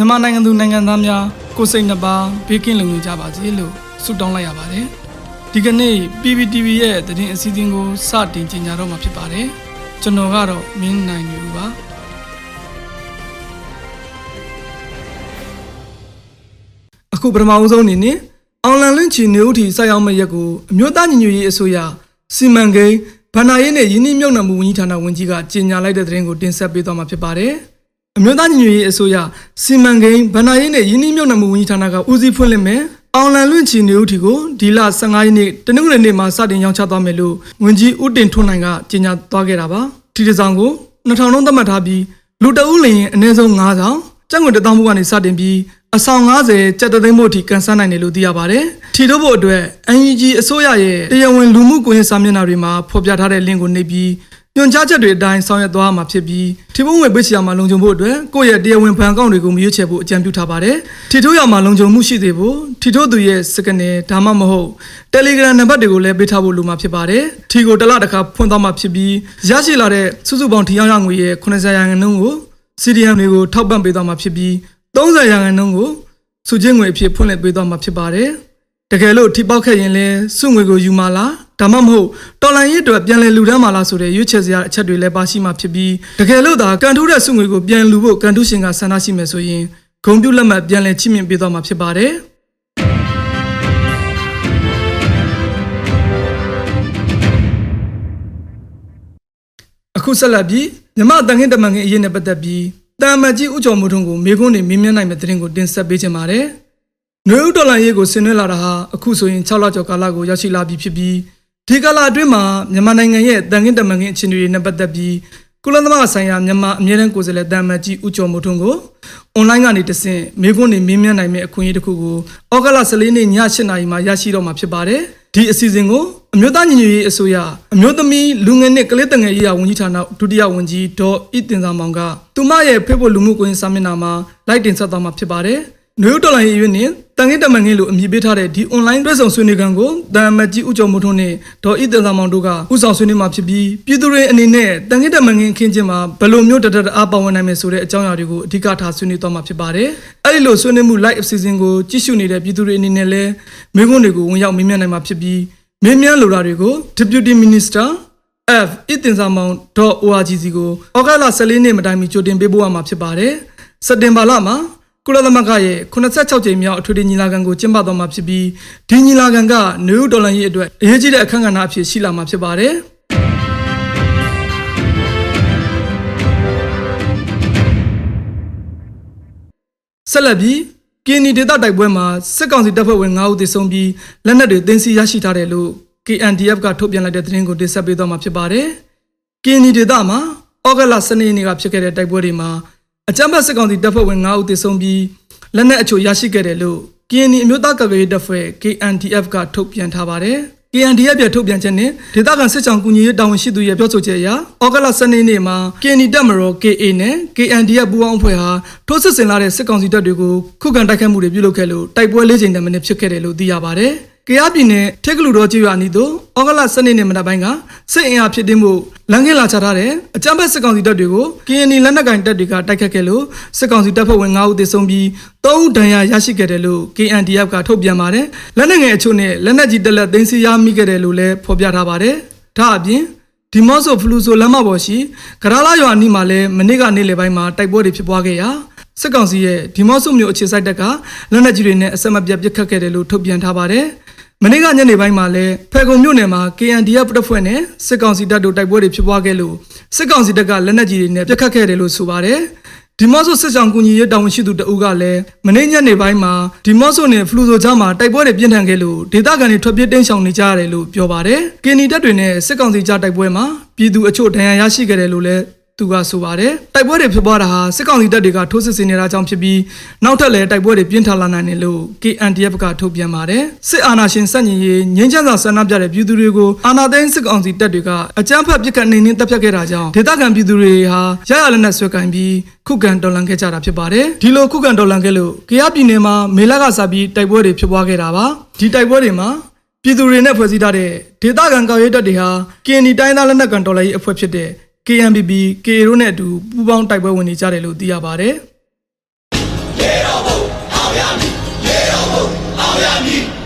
မြန်မာနိုင်ငံသူနိုင်ငံသားများကိုယ်စိတ်နှပါဘေးကင်းလုံခြုံကြပါစေလို့ဆုတောင်းလိုက်ရပါတယ်ဒီကနေ့ PPTV ရဲ့သတင်းအစီအစဉ်ကိုစတင်ကြေညာတော့မှာဖြစ်ပါတယ်ကျွန်တော်ကတော့မင်းနိုင်ယူပါအခုပထမအဆုံးအနေနဲ့အောင်လန်လွင့်ချီနေဦးထီစိုက်အောင်မရက်ကိုအမျိုးသားညီညွတ်ရေးအစိုးရစီမံကိန်းဗဏ္ဍာရေးနဲ့ယင်းနှိမ့်မြုပ်နှံမှုဝန်ကြီးဌာနဝန်ကြီးကကြေညာလိုက်တဲ့သတင်းကိုတင်ဆက်ပေးသွားမှာဖြစ်ပါတယ်။ အမျိုးသားညီညွတ်ရေးအစိုးရစီမံကိန်းဗဏ္ဍာရေးနဲ့ယင်းနှိမ့်မြုပ်နှံမှုဝန်ကြီးဌာနကဦးစီးဖွင့်လှစ်မယ်။အောင်လန်လွင့်ချီနေဦးထီကိုဒီလ15ရက်နေ့တနင်္ဂနွေနေ့မှာစတင်ရောင်းချသွားမယ်လို့ဝန်ကြီးဦးတင်ထွန်းနိုင်ကကြေညာသွားခဲ့တာပါ။ဒီတစ်စောင်ကို2000လုံးသတ်မှတ်ထားပြီးလူတအုပ်လျင်အနည်းဆုံး9ဆောင်ကျပ်ငွေတစ်သောင်းမှုကနေစတင်ပြီးအဆောင်90ကျပ်တသိန်းဖို့အထိကန်ဆန်းနိုင်တယ်လို့သိရပါတယ်။ထီတို့ဖို့အတွက် UNG အစိုးရရဲ့တရားဝင်လူမှုကွန်ရက်စာမျက်နှာတွေမှာဖော်ပြထားတဲ့ link ကိုနှိပ်ပြီး ညွှန်ကြားချက်တွေအတိုင်းဆောင်ရွက်သွားမှာဖြစ်ပြီးထီဖို့ငွေပေးချင်မှာလုံခြုံဖို့အတွက်ကိုယ့်ရဲ့တရားဝင်ဘဏ်အကောင့်တွေကိုမရွေးချယ်ဖို့အကြံပြုထားပါတယ်။ထီထိုးရမှာလုံခြုံမှုရှိသေးဖို့ထီထိုးသူရဲ့စကနေဒါမှမဟုတ် Telegram နံပါတ်တွေကိုလည်းပေးထားဖို့လိုမှာဖြစ်ပါတယ်။ထီကိုတစ်လတစ်ခါဖွင့်သွားမှာဖြစ်ပြီးရရှိလာတဲ့စုစုပေါင်းထီရောက်ရငွေရဲ့80ရာခိုင်နှုန်းကို CDM တွေကိုထောက်ပံ့ပေးသွားမှာဖြစ်ပြီး30ရာခိုင်နှုန်းကိုစုချင်းငွေအဖြစ်ဖွင့်လှစ်ပေးသွားမှာဖြစ်ပါတယ်။တကယ်လို့ထိပေါက်ခဲ့ရင်လည်းစုငွေကိုယူမလား ဒါမှမဟုတ်တော်လိုင်းရစ်အတွက်ပြန်လည်လူတန်းမလားဆိုတဲ့ရွေးချယ်စရာအချက်တွေလည်းပါရှိမှာဖြစ်ပြီးတကယ်လို့သာကန်ထူးတဲ့စုငွေကိုပြန်လူဖို့ကန်ထူးရှင်ကဆန္ဒရှိမယ်ဆိုရင်ဂုံပြုလက်မှတ်ပြန်လည်ချိမြင့်ပေးသွားမှာဖြစ်ပါတယ်။အခုဆက်လက်ပြီးမြမတန်ခင်းတမန်ခင်းအရေးနဲ့ပတ်သက်ပြီးတာမတ်ကြီးဥကျော်မှုထုံးကိုမေခွန်းနေမင်းမြန်းနိုင်မယ့်သတင်းကိုတင်ဆက်ပေးချင်ပါတယ်။နွေဦးဒေါ်လာရေးကိုဆင်နွှဲလာတာဟာအခုဆိုရင်6လကျော်ကာလကိုရောက်ရှိလာပြီဖြစ်ပြီး ဒီကာလအတွင်းမှာမြန်မာနိုင်ငံရဲ့တန်ခင်းတမန်ခင်းအခြေအနေတွေနဲ့ပတ်သက်ပြီးကုလသမဂ္ဂဆိုင်ရာမြန်မာအမြဲတမ်းကိုယ်စားလှယ်တာမတ်ကြီးဥကျော်မှုထုံးကိုအွန်လိုင်းကနေတဆင့်မေခွန်းနေမင်းမြန်းနိုင်မယ့်အခွင့်အရေးတစ်ခုကိုဩဂတ်လ14နေ့ည8:00နာရီမှာရရှိတော့မှာဖြစ်ပါတယ်။ဒီအစီအစဉ်ကိုအမျိုးသားညီညွတ်ရေးအစိုးရအမျိုးသမီးလူငယ်နှင့်ကလေးတငယ်ရေးရာဝန်ကြီးဌာနဒုတိယဝန်ကြီးဒေါ်ဤတင်စာမောင်ကသူမရဲ့ဖေဖို့လူမှုကွန်ရက်စာမျက်နှာမှာလိုက်တင်ဆက်သွားမှာဖြစ်ပါတယ်။ နယူးဒေါ်လာရေးရွေးနဲ့တန်ခင်းတမန်ခင်းလို့အမည်ပေးထားတဲ့ဒီ online တွဲဆောင်ဆွေးနွေးခန်းကိုတန်မတ်ကြီးဦးကျော်မိုးထွန်းနဲ့ဒေါ်ဤတင်စာမောင်တို့ကဥဆောင်ဆွေးနွေးမှာဖြစ်ပြီးပြည်သူတွေအနေနဲ့တန်ခင်းတမန်ခင်းအခင်းချင်းမှာဘယ်လိုမျိုးတတတအားပါဝင်နိုင်မယ်ဆိုတဲ့အကြောင်းအရာတွေကိုအဓိကထားဆွေးနွေးသွားမှာဖြစ်ပါတယ်။အဲဒီလိုဆွေးနွေးမှု live season ကိုကြည့်ရှုနေတဲ့ပြည်သူတွေအနေနဲ့လည်းမိခွန်းတွေကိုဝင်ရောက်မေးမြန်းနိုင်မှာဖြစ်ပြီးမင်းမြန်းလိုတာတွေကို Deputy Minister f အတင်စာမောင် .org စီကိုဩဂတ်လ14နှစ်မတိုင်မီကြိုတင်ပေးပို့ရမှာဖြစ်ပါတယ်။စက်တင်ဘာလမှာ ကုလသမဂ္ဂရဲ့86ကြိမ်မြောက်အထွေထွေညီလာခံကိုကျင်းပသွားမှာဖြစ်ပြီးဒီညီလာခံကနယူးဒေါ်လာရေးအတွက်အရေးကြီးတဲ့အခမ်းကဏ္ဍအဖြစ်ရှိလာမှာဖြစ်ပါတယ်။ဆက်လက်ပြီးကင်းနီဒေတာတိုက်ပွဲမှာစစ်ကောင်စီတပ်ဖွဲ့ဝင်9ဦးသေဆုံးပြီးလက်နက်တွေတင်စီရရှိထားတယ်လို့ KNDF ကထုတ်ပြန်လိုက်တဲ့သတင်းကိုတင်ဆက်ပေးသွားမှာဖြစ်ပါတယ်။ကင်းနီဒေတာမှာဩဂတ်လ12ရက်နေ့ကဖြစ်ခဲ့တဲ့တိုက်ပွဲတွေမှာ အကြမ်းဖက်စစ်ကောင်စီတပ်ဖွဲ့ဝင်9ဦးသေဆုံးပြီးလက်နက်အချို့ရရှိခဲ့တယ်လို့ KND အမျိုးသားကာကွယ်ရေးတပ်ဖွဲ့ KNDF ကထုတ်ပြန်ထားပါတယ်။ KNDF ရဲ့ထုတ်ပြန်ချက်နဲ့ဒေသခံစစ်ကြောင်ကူညီရေးတာဝန်ရှိသူရဲ့ပြောဆိုချက်အရဩဂတ်လ12နေ့မှာ KND တပ်မတော် KA နဲ့ KNDF ပူးပေါင်းအဖွဲ့ဟာထိုးစစ်ဆင်လာတဲ့စစ်ကောင်စီတပ်တွေကိုခုခံတိုက်ခိုက်မှုတွေပြုလုပ်ခဲ့လို့တိုက်ပွဲလေးချိန်တမန်နဲ့ဖြစ်ခဲ့တယ်လို့သိရပါတယ်။ ကရားပြည်နယ်ထက်ကလူတော်ကျေးရွာနီတို့ဩဂလစနေနေ့မနက်ပိုင်းကစစ်အင်အားဖြစ်တင်းမှုလမ်းခင်းလာချထားတဲ့အကြမ်းဖက်စစ်ကောင်စီတပ်တွေကို KNI လက်နက်ကင်တပ်တွေကတိုက်ခတ်ခဲ့လို့စစ်ကောင်စီတပ်ဖွဲ့ဝင်9ဦးသေဆုံးပြီး3ဦးဒဏ်ရာရရှိခဲ့တယ်လို့ KNDF ကထုတ်ပြန်ပါတယ်လက်နက်ငယ်အချို့နဲ့လက်နက်ကြီးတက်လက်သိမ်းဆည်းရမိခဲ့တယ်လို့လည်းဖော်ပြထားပါတယ်ဒါအပြင်ဒီမော့ဆိုဖလူဆိုလမ်းမပေါ်ရှိကရာလာရွာအနီးမှာလည်းမနေ့ကနေ့လယ်ပိုင်းမှာတိုက်ပွဲတွေဖြစ်ပွားခဲ့ရာစစ်ကောင်စီရဲ့ဒီမော့ဆိုမျိုးအခြေစိုက်တပ်ကလက်နက်ကြီးတွေနဲ့အဆက်မပြတ်ပစ်ခတ်ခဲ့တယ်လို့ထုတ်ပြန်ထားပါတယ် မနေ့ကညနေပိုင်းမှာလည်းဖယ်ကုံမြို့နယ်မှာ KNDF တပ်ဖွဲ့နဲ့စစ်ကောင်စီတပ်တို့တိုက်ပွဲတွေဖြစ်ပွားခဲ့လို့စစ်ကောင်စီတပ်ကလက်နက်ကြီးတွေနဲ့ပစ်ခတ်ခဲ့တယ်လို့ဆိုပါတယ်ဒီမော့ဆိုစစ်ဆောင်ကူညီရေးတာဝန်ရှိသူတအုပ်ကလည်းမနေ့ညနေပိုင်းမှာဒီမော့ဆိုနဲ့ဖလူဆိုကြားမှာတိုက်ပွဲတွေပြင်းထန်ခဲ့လို့ဒေသခံတွေထွက်ပြေးတိမ်းရှောင်နေကြရတယ်လို့ပြောပါတယ်။ကင်နီတပ်တွေနဲ့စစ်ကောင်စီကြားတိုက်ပွဲမှာပြည်သူအချို့ဒဏ်ရာရရှိခဲ့တယ်လို့လည်း သူကဆိုပါတယ်တိုက်ပွဲတွေဖြစ်ပွားတာဟာစစ်ကောင်စီတပ်တွေကထိုးစစ်ဆင်နေတာကြောင့်ဖြစ်ပြီးနောက်ထပ်လည်းတိုက်ပွဲတွေပြင်းထန်လာနိုင်တယ်လို့ KNDF ကထုတ်ပြန်ပါတယ်စစ်အာဏာရှင်စက်ညင်ရေးငင်းချမ်းစွာဆန္ဒပြတဲ့ပြည်သူတွေကိုအာဏာသိမ်းစစ်ကောင်စီတပ်တွေကအကြမ်းဖက်ပစ်ခတ်နေနှင်းတပ်ဖြတ်ခဲ့တာကြောင့်ဒေသခံပြည်သူတွေဟာရရလက်နက်ဆွဲကင်ပြီးခုခံတော်လှန်ခဲ့ကြတာဖြစ်ပါတယ်ဒီလိုခုခံတော်လှန်ခဲ့လို့ကရားပြည်နယ်မှာမေလကစပြီးတိုက်ပွဲတွေဖြစ်ပွားခဲ့တာပါဒီတိုက်ပွဲတွေမှာပြည်သူတွေနဲ့ဖွဲ့စည်းထားတဲ့ဒေသခံကာကွယ်ရေးတပ်တွေဟာ KNI တိုင်းသားလက်နက်ကန်တော်လှန်ရေးအဖွဲ့ဖြစ်တဲ့ KNPB KA တို့နဲ့အတူပူးပေါင်းတိုက်ပွဲဝင်နေကြတယ်လို့သိရပါတယ်။ရေတော်ဘုံအောင်ရမည်ရေတော်ဘုံအောင်ရမည်